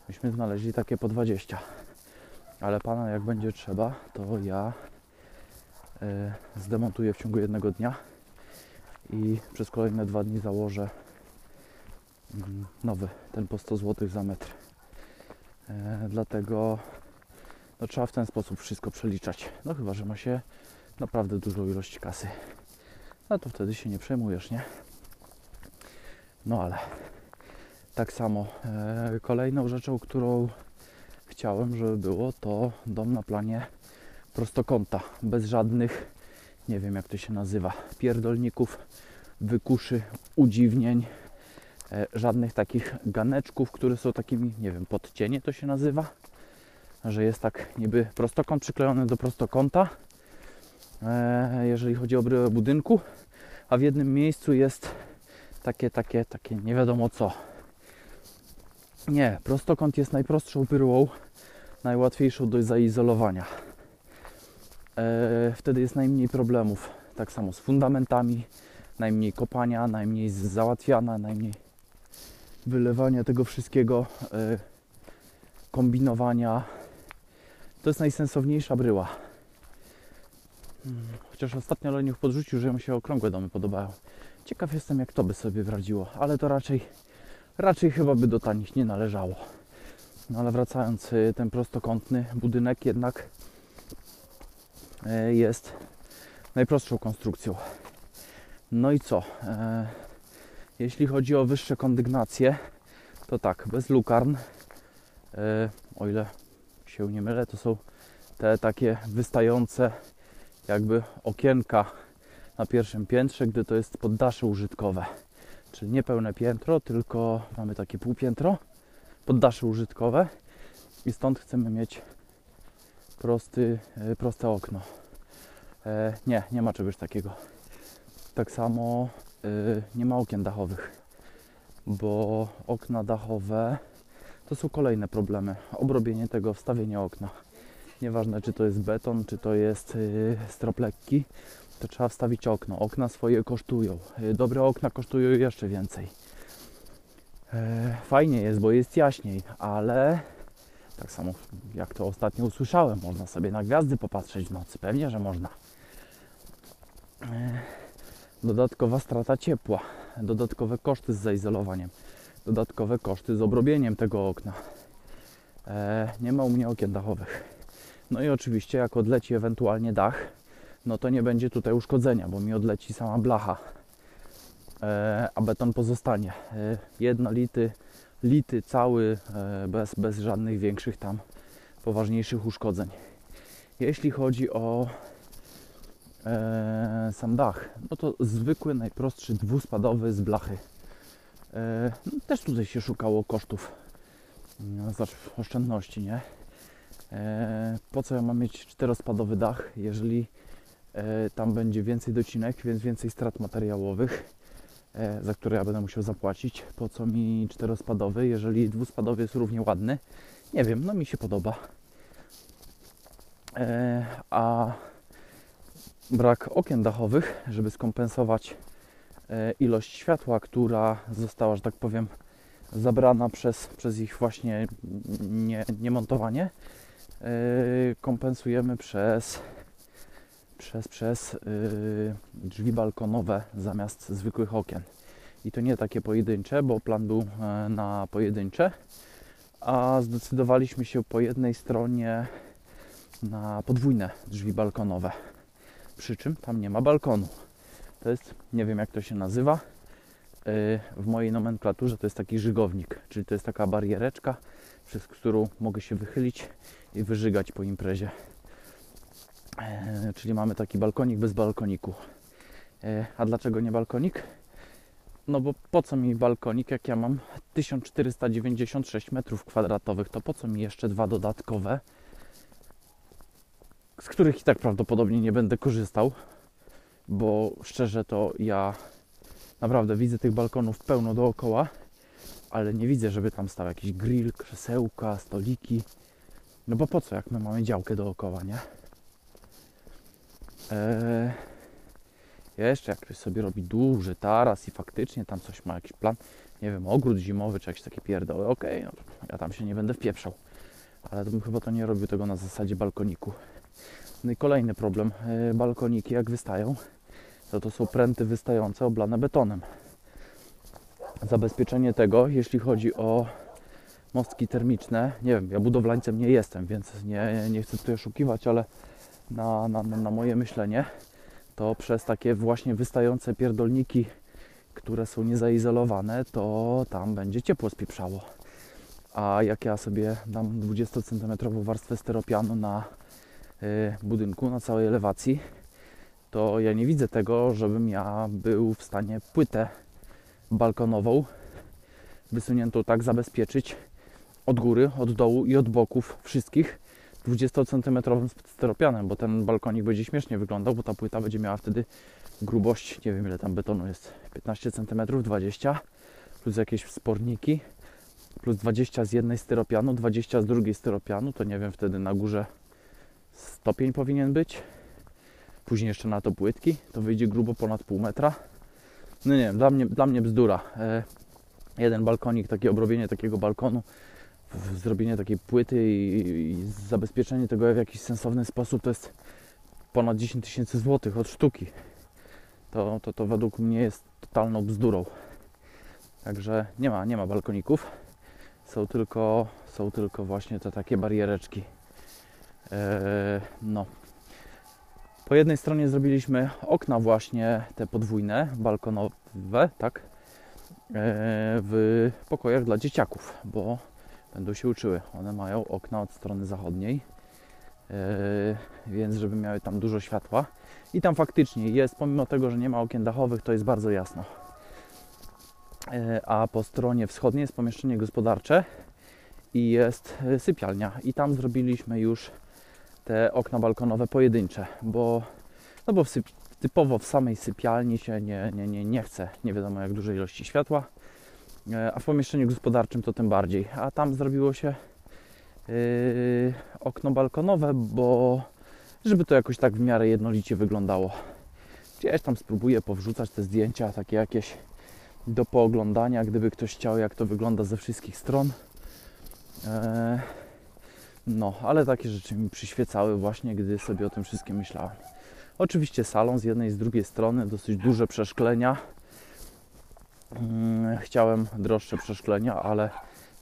Myśmy znaleźli takie po 20. Ale pana jak będzie trzeba, to ja e, zdemontuję w ciągu jednego dnia i przez kolejne dwa dni założę mm, nowy, ten po 100 zł za metr. E, dlatego no, trzeba w ten sposób wszystko przeliczać. No chyba, że ma się naprawdę dużą ilość kasy. No to wtedy się nie przejmujesz, nie? No ale tak samo e, kolejną rzeczą, którą chciałem, żeby było, to dom na planie prostokąta, bez żadnych, nie wiem jak to się nazywa, pierdolników, wykuszy, udziwnień, e, żadnych takich ganeczków, które są takimi, nie wiem, podcienie to się nazywa, że jest tak niby prostokąt przyklejony do prostokąta, jeżeli chodzi o bryłę budynku, a w jednym miejscu jest takie, takie, takie nie wiadomo co. Nie, prostokąt jest najprostszą bryłą, najłatwiejszą do zaizolowania. E, wtedy jest najmniej problemów. Tak samo z fundamentami, najmniej kopania, najmniej załatwiana, najmniej wylewania tego wszystkiego, e, kombinowania. To jest najsensowniejsza bryła. Chociaż ostatnio Leniuch podrzucił, że mu się okrągłe domy podobają. Ciekaw jestem, jak to by sobie wradziło, ale to raczej, raczej chyba by do tanich nie należało. No ale wracając, y, ten prostokątny budynek jednak e, jest najprostszą konstrukcją. No i co? E, jeśli chodzi o wyższe kondygnacje, to tak, bez lukarn, e, o ile się nie mylę, to są te takie wystające jakby okienka na pierwszym piętrze, gdy to jest poddasze użytkowe. Czyli nie pełne piętro, tylko mamy takie półpiętro, poddasze użytkowe i stąd chcemy mieć prosty, e, proste okno. E, nie, nie ma czegoś takiego. Tak samo e, nie ma okien dachowych, bo okna dachowe to są kolejne problemy. Obrobienie tego, wstawienie okna. Nieważne, czy to jest beton, czy to jest yy, strop lekki, to trzeba wstawić okno. Okna swoje kosztują. Yy, dobre okna kosztują jeszcze więcej. Yy, fajnie jest, bo jest jaśniej, ale tak samo jak to ostatnio usłyszałem, można sobie na gwiazdy popatrzeć w nocy. Pewnie, że można. Yy, dodatkowa strata ciepła, dodatkowe koszty z zaizolowaniem, dodatkowe koszty z obrobieniem tego okna. E, nie ma u mnie okien dachowych. No i oczywiście jak odleci ewentualnie dach, no to nie będzie tutaj uszkodzenia, bo mi odleci sama blacha, e, a beton pozostanie. E, jednolity, lity cały, e, bez, bez żadnych większych tam poważniejszych uszkodzeń. Jeśli chodzi o sam dach, no to zwykły, najprostszy, dwuspadowy z blachy. No, też tutaj się szukało kosztów, no, oszczędności, nie? E, po co ja mam mieć czterospadowy dach, jeżeli e, tam będzie więcej docinek, więc więcej strat materiałowych, e, za które ja będę musiał zapłacić. Po co mi czterospadowy, jeżeli dwuspadowy jest równie ładny? Nie wiem, no mi się podoba. A brak okien dachowych, żeby skompensować ilość światła, która została, że tak powiem, zabrana przez, przez ich właśnie nie, niemontowanie, e, kompensujemy przez, przez, przez e, drzwi balkonowe zamiast zwykłych okien. I to nie takie pojedyncze, bo plan był na pojedyncze, a zdecydowaliśmy się po jednej stronie na podwójne drzwi balkonowe przy czym tam nie ma balkonu. To jest, nie wiem jak to się nazywa, yy, w mojej nomenklaturze to jest taki żygownik, czyli to jest taka bariereczka, przez którą mogę się wychylić i wyżygać po imprezie. Yy, czyli mamy taki balkonik bez balkoniku. Yy, a dlaczego nie balkonik? No bo po co mi balkonik, jak ja mam 1496 metrów kwadratowych, to po co mi jeszcze dwa dodatkowe? z których i tak prawdopodobnie nie będę korzystał, bo szczerze to ja naprawdę widzę tych balkonów pełno dookoła, ale nie widzę, żeby tam stał jakiś grill, krzesełka, stoliki. No bo po co, jak my mamy działkę dookoła, nie? Eee, jeszcze jak ktoś sobie robi duży taras i faktycznie tam coś ma jakiś plan, nie wiem, ogród zimowy czy jakieś takie pierdoły, okej, okay, no, ja tam się nie będę wpieprzał. Ale to bym chyba to nie robił tego na zasadzie balkoniku. No i kolejny problem. E, balkoniki jak wystają, to to są pręty wystające oblane betonem. Zabezpieczenie tego, jeśli chodzi o mostki termiczne, nie wiem, ja budowlańcem nie jestem, więc nie, nie chcę tutaj oszukiwać, ale na, na, na moje myślenie, to przez takie właśnie wystające pierdolniki, które są niezaizolowane, to tam będzie ciepło spieprzało. A jak ja sobie dam 20 cm warstwę styropianu na Y, budynku, na całej elewacji, to ja nie widzę tego, żebym ja był w stanie płytę balkonową wysuniętą tak zabezpieczyć od góry, od dołu i od boków wszystkich 20 cm styropianem, bo ten balkonik będzie śmiesznie wyglądał, bo ta płyta będzie miała wtedy grubość, nie wiem ile tam betonu jest, 15 cm, 20 plus jakieś wsporniki, plus 20 z jednej styropianu, 20 z drugiej styropianu, to nie wiem wtedy na górze stopień powinien być. Później jeszcze na to płytki, to wyjdzie grubo ponad pół metra. No nie wiem, dla mnie, dla mnie bzdura. E, jeden balkonik, takie obrobienie takiego balkonu, zrobienie takiej płyty i, i zabezpieczenie tego w jakiś sensowny sposób to jest ponad 10 tysięcy złotych od sztuki. To, to, to według mnie jest totalną bzdurą. Także nie ma, nie ma balkoników. Są tylko, są tylko właśnie te takie bariereczki. E, no. Po jednej stronie zrobiliśmy okna właśnie te podwójne, balkonowe, tak, e, w pokojach dla dzieciaków, bo będą się uczyły. One mają okna od strony zachodniej, e, więc żeby miały tam dużo światła. I tam faktycznie jest, pomimo tego, że nie ma okien dachowych, to jest bardzo jasno. E, a po stronie wschodniej jest pomieszczenie gospodarcze i jest sypialnia. I tam zrobiliśmy już te okna balkonowe pojedyncze, bo, no bo w typowo w samej sypialni się nie, nie, nie, nie chce nie wiadomo jak dużej ilości światła, e, a w pomieszczeniu gospodarczym to tym bardziej. A tam zrobiło się yy, okno balkonowe, bo żeby to jakoś tak w miarę jednolicie wyglądało. Gdzieś tam spróbuję powrzucać te zdjęcia, takie jakieś do pooglądania, gdyby ktoś chciał, jak to wygląda ze wszystkich stron. Yy, no, ale takie rzeczy mi przyświecały właśnie, gdy sobie o tym wszystkim myślałem. Oczywiście salon z jednej i z drugiej strony, dosyć duże przeszklenia. Mm, chciałem droższe przeszklenia, ale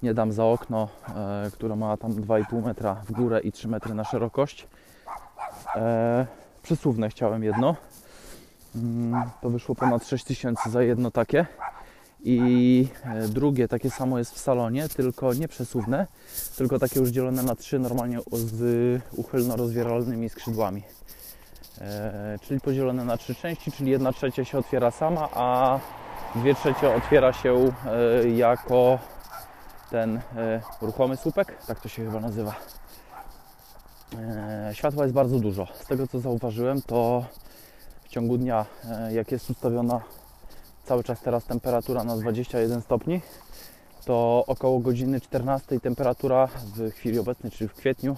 nie dam za okno, e, które ma tam 2,5 metra w górę i 3 metry na szerokość. E, przesuwne chciałem jedno. Mm, to wyszło ponad 6000 za jedno takie. I e, drugie takie samo jest w salonie, tylko nie przesuwne, tylko takie już dzielone na trzy, normalnie z uchylno rozwieralnymi skrzydłami. Czyli podzielone na trzy części, czyli jedna trzecia się otwiera sama, a dwie trzecie otwiera się e, jako ten e, ruchomy słupek, tak to się chyba nazywa. E, światła jest bardzo dużo. Z tego co zauważyłem, to w ciągu dnia, jak jest ustawiona cały czas teraz temperatura na 21 stopni, to około godziny 14 temperatura w chwili obecnej, czyli w kwietniu,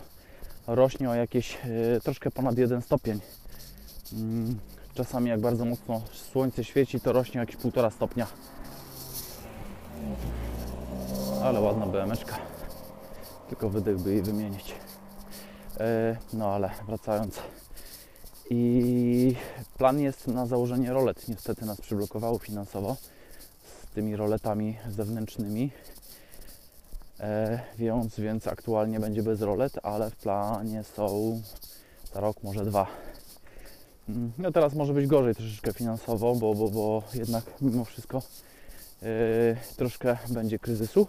rośnie o jakieś troszkę ponad 1 stopień. Czasami jak bardzo mocno słońce świeci, to rośnie jakieś 1,5 stopnia. Ale ładna BMeczka. Tylko wydech by jej wymienić. E, no ale wracając. I plan jest na założenie rolet. Niestety nas przyblokowało finansowo z tymi roletami zewnętrznymi. E, więc, więc aktualnie będzie bez rolet, ale w planie są za rok, może dwa. No teraz może być gorzej troszeczkę finansowo, bo, bo, bo jednak mimo wszystko yy, troszkę będzie kryzysu,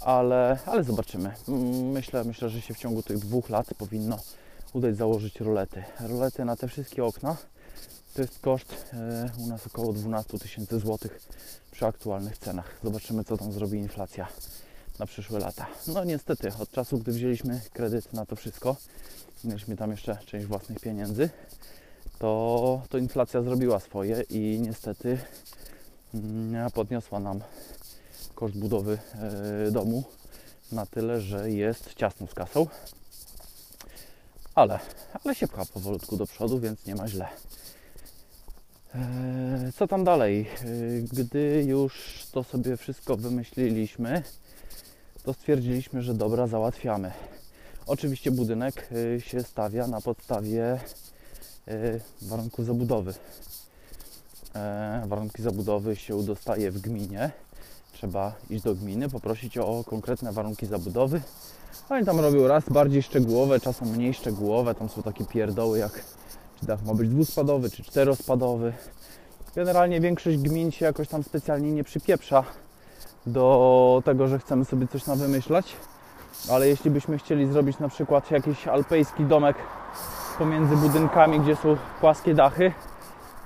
ale, ale zobaczymy. Mm, myślę, myślę, że się w ciągu tych dwóch lat powinno udać założyć rolety. Rolety na te wszystkie okna to jest koszt yy, u nas około 12 tysięcy złotych przy aktualnych cenach. Zobaczymy, co tam zrobi inflacja na przyszłe lata. No niestety, od czasu, gdy wzięliśmy kredyt na to wszystko, mieliśmy tam jeszcze część własnych pieniędzy, to, to inflacja zrobiła swoje i niestety mm, podniosła nam koszt budowy e, domu na tyle, że jest ciasno z kasą. Ale, ale się pcha powolutku do przodu, więc nie ma źle. E, co tam dalej? E, gdy już to sobie wszystko wymyśliliśmy, to stwierdziliśmy, że dobra, załatwiamy. Oczywiście budynek się stawia na podstawie warunków zabudowy. E, warunki zabudowy się dostaje w gminie. Trzeba iść do gminy, poprosić o konkretne warunki zabudowy. Oni tam robią raz bardziej szczegółowe, czasem mniej szczegółowe. Tam są takie pierdoły jak czy dach ma być dwuspadowy, czy czterospadowy. Generalnie większość gmin się jakoś tam specjalnie nie przypieprza do tego, że chcemy sobie coś na wymyślać. Ale jeśli byśmy chcieli zrobić na przykład jakiś alpejski domek pomiędzy budynkami, gdzie są płaskie dachy,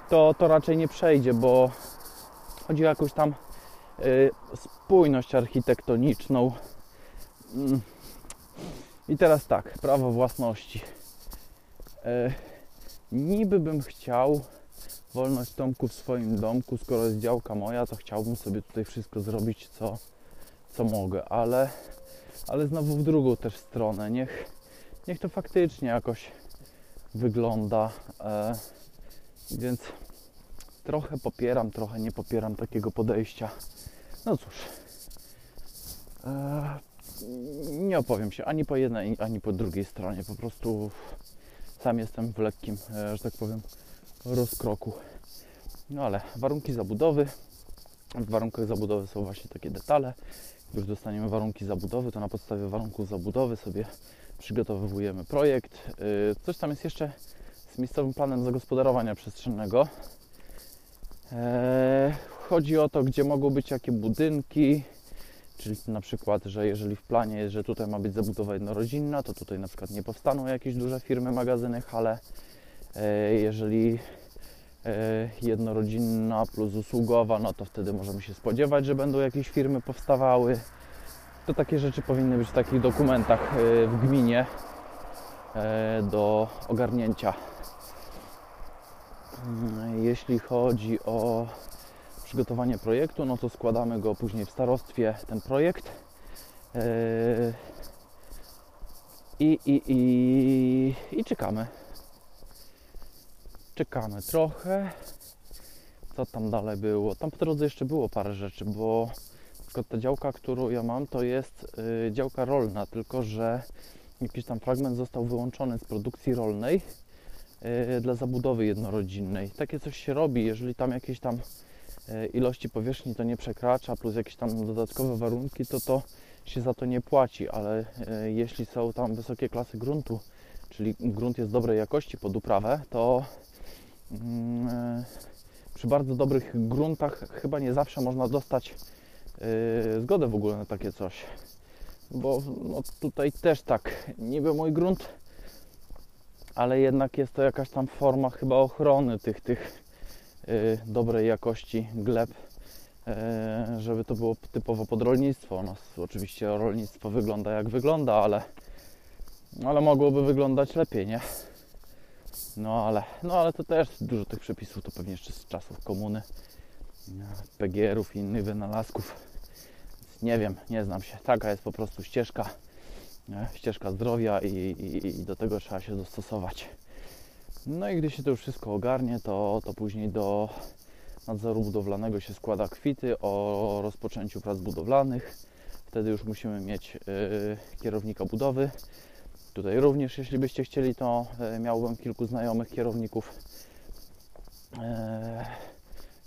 to, to raczej nie przejdzie, bo chodzi o jakąś tam y, spójność architektoniczną. Mm. I teraz tak, prawo własności. Y, niby bym chciał wolność domku w swoim domku, skoro jest działka moja, to chciałbym sobie tutaj wszystko zrobić, co, co mogę, ale, ale znowu w drugą też stronę. Niech, niech to faktycznie jakoś wygląda. E, więc trochę popieram, trochę nie popieram takiego podejścia. No cóż, e, nie opowiem się ani po jednej, ani po drugiej stronie. Po prostu sam jestem w lekkim, e, że tak powiem, rozkroku. No ale warunki zabudowy. W warunkach zabudowy są właśnie takie detale. Już dostaniemy warunki zabudowy, to na podstawie warunków zabudowy sobie przygotowujemy projekt. Y, coś tam jest jeszcze z miejscowym planem zagospodarowania przestrzennego. E, chodzi o to, gdzie mogą być jakie budynki, czyli na przykład, że jeżeli w planie jest, że tutaj ma być zabudowa jednorodzinna, to tutaj na przykład nie powstaną jakieś duże firmy, magazyny, hale. E, jeżeli e, jednorodzinna plus usługowa, no to wtedy możemy się spodziewać, że będą jakieś firmy powstawały. To takie rzeczy powinny być w takich dokumentach e, w gminie do ogarnięcia. Mm, jeśli chodzi o przygotowanie projektu, no to składamy go później w starostwie, ten projekt. I, i, i, i czekamy czekamy trochę. Co tam dalej było? Tam po drodze jeszcze było parę rzeczy, bo tylko ta działka, którą ja mam, to jest y, działka rolna, tylko że jakiś tam fragment został wyłączony z produkcji rolnej y, dla zabudowy jednorodzinnej. Takie coś się robi, jeżeli tam jakieś tam y, ilości powierzchni to nie przekracza, plus jakieś tam dodatkowe warunki, to to się za to nie płaci, ale y, jeśli są tam wysokie klasy gruntu, czyli grunt jest dobrej jakości pod uprawę, to Mm, e, przy bardzo dobrych gruntach chyba nie zawsze można dostać zgodę w ogóle na takie coś. Bo no, tutaj też tak, niby mój grunt, ale jednak jest to jakaś tam forma chyba ochrony tych, tych e, dobrej jakości gleb, żeby to było typowo pod rolnictwo. Nas oczywiście rolnictwo wygląda jak wygląda, ale, ale mogłoby wyglądać lepiej, nie? No ale, no ale to też dużo tych przepisów to pewnie jeszcze z czasów komuny, PGR-ów i innych wynalazków. Nie wiem, nie znam się. Taka jest po prostu ścieżka, ścieżka zdrowia i, i, i do tego trzeba się dostosować. No i gdy się to już wszystko ogarnie, to, to później do nadzoru budowlanego się składa kwity o rozpoczęciu prac budowlanych. Wtedy już musimy mieć yy, kierownika budowy, Tutaj również, jeśli byście chcieli, to e, miałbym kilku znajomych kierowników. E,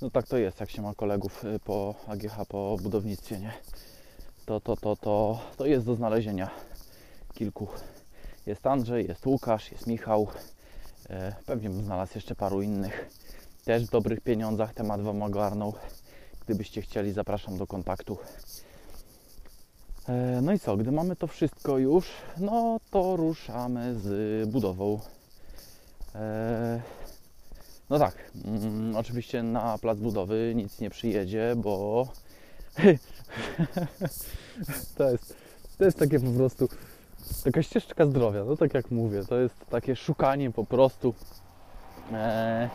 no tak to jest, jak się ma kolegów e, po AGH, po budownictwie, nie? To, to, to, to, to jest do znalezienia kilku. Jest Andrzej, jest Łukasz, jest Michał. Pewnie bym znalazł jeszcze paru innych. Też w dobrych pieniądzach temat Wam ogarnął. Gdybyście chcieli, zapraszam do kontaktu. E, no i co, gdy mamy to wszystko już, no to ruszamy z budową. No tak, mm, oczywiście na plac budowy nic nie przyjedzie, bo to jest, to jest takie po prostu taka ścieżka zdrowia, no tak jak mówię, to jest takie szukanie po prostu. E,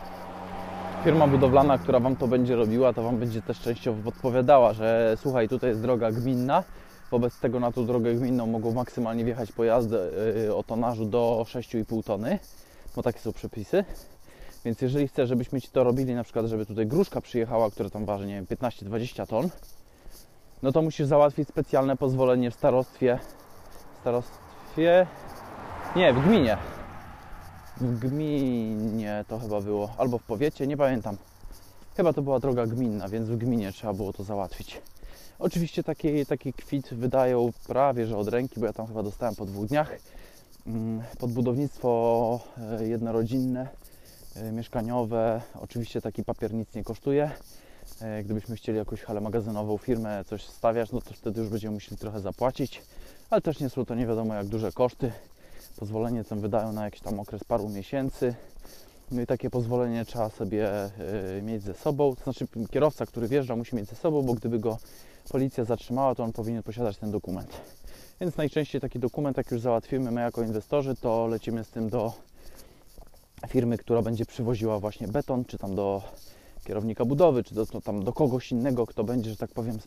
firma budowlana, która Wam to będzie robiła, to Wam będzie też częściowo podpowiadała, że słuchaj, tutaj jest droga gminna, Wobec tego na tą drogę gminną mogą maksymalnie wjechać pojazdy y, o tonażu do 6,5 tony, bo takie są przepisy. Więc jeżeli chcesz, żebyśmy Ci to robili, na przykład, żeby tutaj gruszka przyjechała, która tam waży, nie wiem, 15-20 ton, no to musisz załatwić specjalne pozwolenie w starostwie. Starostwie? Nie, w gminie. W gminie to chyba było, albo w powiecie, nie pamiętam. Chyba to była droga gminna, więc w gminie trzeba było to załatwić. Oczywiście taki, taki kwit wydają prawie że od ręki, bo ja tam chyba dostałem po dwóch dniach. Mm, Podbudownictwo e, jednorodzinne, mieszkaniowe, oczywiście taki papier nic nie kosztuje. E, gdybyśmy chcieli jakąś halę magazynową, firmę, coś stawiać, no to wtedy już będziemy musieli trochę zapłacić, ale też nie są to nie wiadomo jak duże koszty. Pozwolenie tam wydają na jakiś tam okres paru miesięcy. No i takie pozwolenie trzeba sobie mieć ze sobą. To znaczy kierowca, który wjeżdża musi mieć ze sobą, bo gdyby go policja zatrzymała, to on powinien posiadać ten dokument. Więc najczęściej taki dokument, jak już załatwimy my jako inwestorzy, to lecimy z tym do firmy, która będzie przywoziła właśnie beton, czy tam do kierownika budowy, czy do, to tam do kogoś innego, kto będzie, że tak powiem,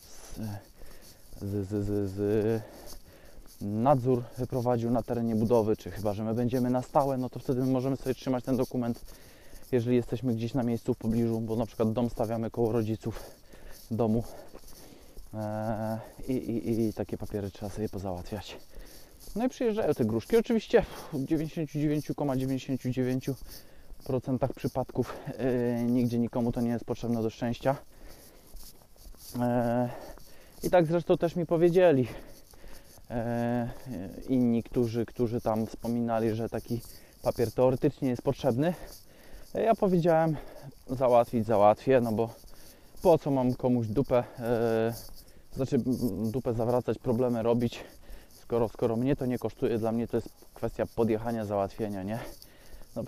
z, z, z, z nadzór prowadził na terenie budowy, czy chyba, że my będziemy na stałe, no to wtedy możemy sobie trzymać ten dokument, jeżeli jesteśmy gdzieś na miejscu w pobliżu, bo na przykład dom stawiamy koło rodziców domu, Eee, I, i, I takie papiery trzeba sobie pozałatwiać. No i przyjeżdżają te gruszki. Oczywiście w 99,99% ,99 przypadków yy, nigdzie nikomu to nie jest potrzebne do szczęścia. Yy, I tak zresztą też mi powiedzieli yy, inni, którzy, którzy tam wspominali, że taki papier teoretycznie jest potrzebny. Ja powiedziałem, załatwić, załatwię, no bo po co mam komuś dupę, e, znaczy dupę zawracać, problemy robić, skoro, skoro mnie to nie kosztuje, dla mnie to jest kwestia podjechania, załatwienia, nie? No,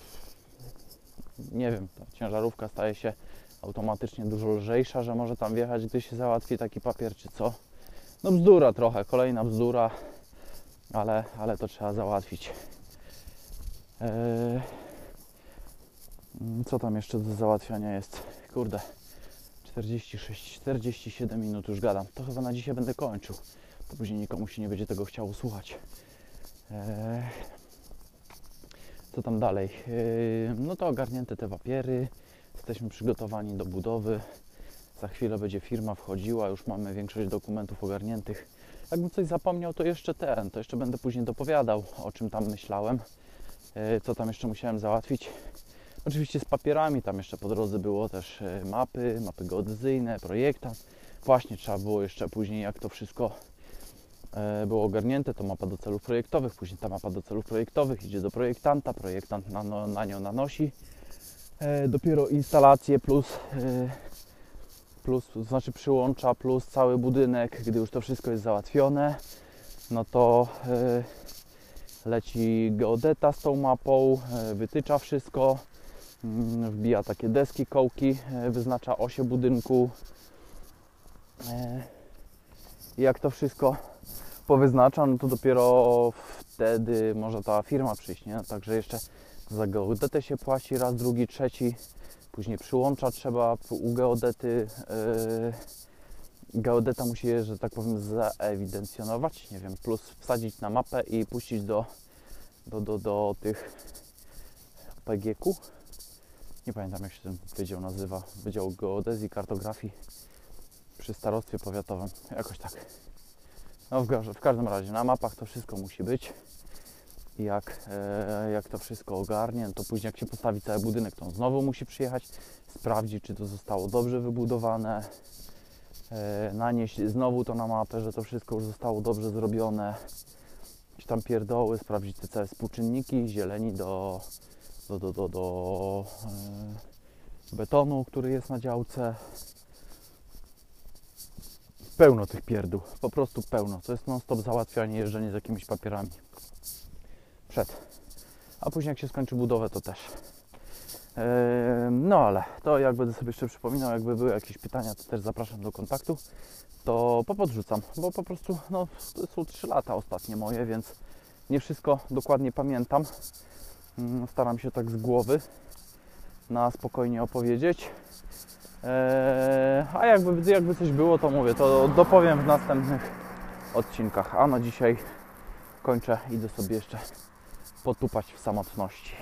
nie wiem, ta ciężarówka staje się automatycznie dużo lżejsza, że może tam wjechać, gdy się załatwi taki papier, czy co. No bzdura trochę, kolejna bzdura, ale, ale to trzeba załatwić. Eee, co tam jeszcze do załatwiania jest? Kurde, 46, 47 minut już gadam. To chyba na dzisiaj będę kończył. To później nikomu się nie będzie tego chciało słuchać. Eee, co tam dalej? Eee, no to ogarnięte te papiery. Jesteśmy przygotowani do budowy. Za chwilę będzie firma wchodziła, już mamy większość dokumentów ogarniętych. Jakbym coś zapomniał, to jeszcze ten, to jeszcze będę później dopowiadał, o czym tam myślałem, e, co tam jeszcze musiałem załatwić. Oczywiście z papierami, tam jeszcze po drodze było też e, mapy, mapy geodezyjne, projektant. Właśnie trzeba było jeszcze później, jak to wszystko było ogarnięte, to mapa do celów projektowych, później ta mapa do celów projektowych idzie do projektanta, projektant na, no, na nią nanosi. Dopiero instalacje plus plus, to znaczy przyłącza plus cały budynek, gdy już to wszystko jest załatwione, no to leci geodeta z tą mapą, wytycza wszystko, y, wbija takie deski, kołki, wyznacza osie budynku. Jak to wszystko powyznacza, no to dopiero wtedy może ta firma przyjść, nie? Także jeszcze za geodetę się płaci raz, drugi, trzeci Później przyłącza trzeba u geodety. Yy, geodeta musi je, że tak powiem, zaewidencjonować, nie wiem, plus wsadzić na mapę i puścić do, do, do, do tych PGQ. Nie pamiętam jak się ten wydział nazywa. Wydział Geodezji, Kartografii przy starostwie powiatowym. Jakoś tak. No w, w każdym razie na mapach to wszystko musi być jak, e, jak to wszystko ogarnie, no to później jak się postawi cały budynek, to on znowu musi przyjechać, sprawdzić, czy to zostało dobrze wybudowane, e, nanieść znowu to na mapę, że to wszystko już zostało dobrze zrobione, jakieś tam pierdoły, sprawdzić te całe współczynniki, zieleni do, do, do, do, do e, betonu, który jest na działce. Pełno tych pierdół, po prostu pełno. To jest non-stop załatwianie, jeżdżenie z jakimiś papierami przed. A później jak się skończy budowę, to też. No ale to jak będę sobie jeszcze przypominał, jakby były jakieś pytania, to też zapraszam do kontaktu. To popodrzucam, bo po prostu no, to są 3 lata ostatnie moje, więc nie wszystko dokładnie pamiętam. Mm, staram się tak z głowy na spokojnie opowiedzieć. A jakby, jakby coś było, to mówię, to dopowiem w następnych odcinkach. A na dzisiaj kończę, idę sobie jeszcze potupać w samotności.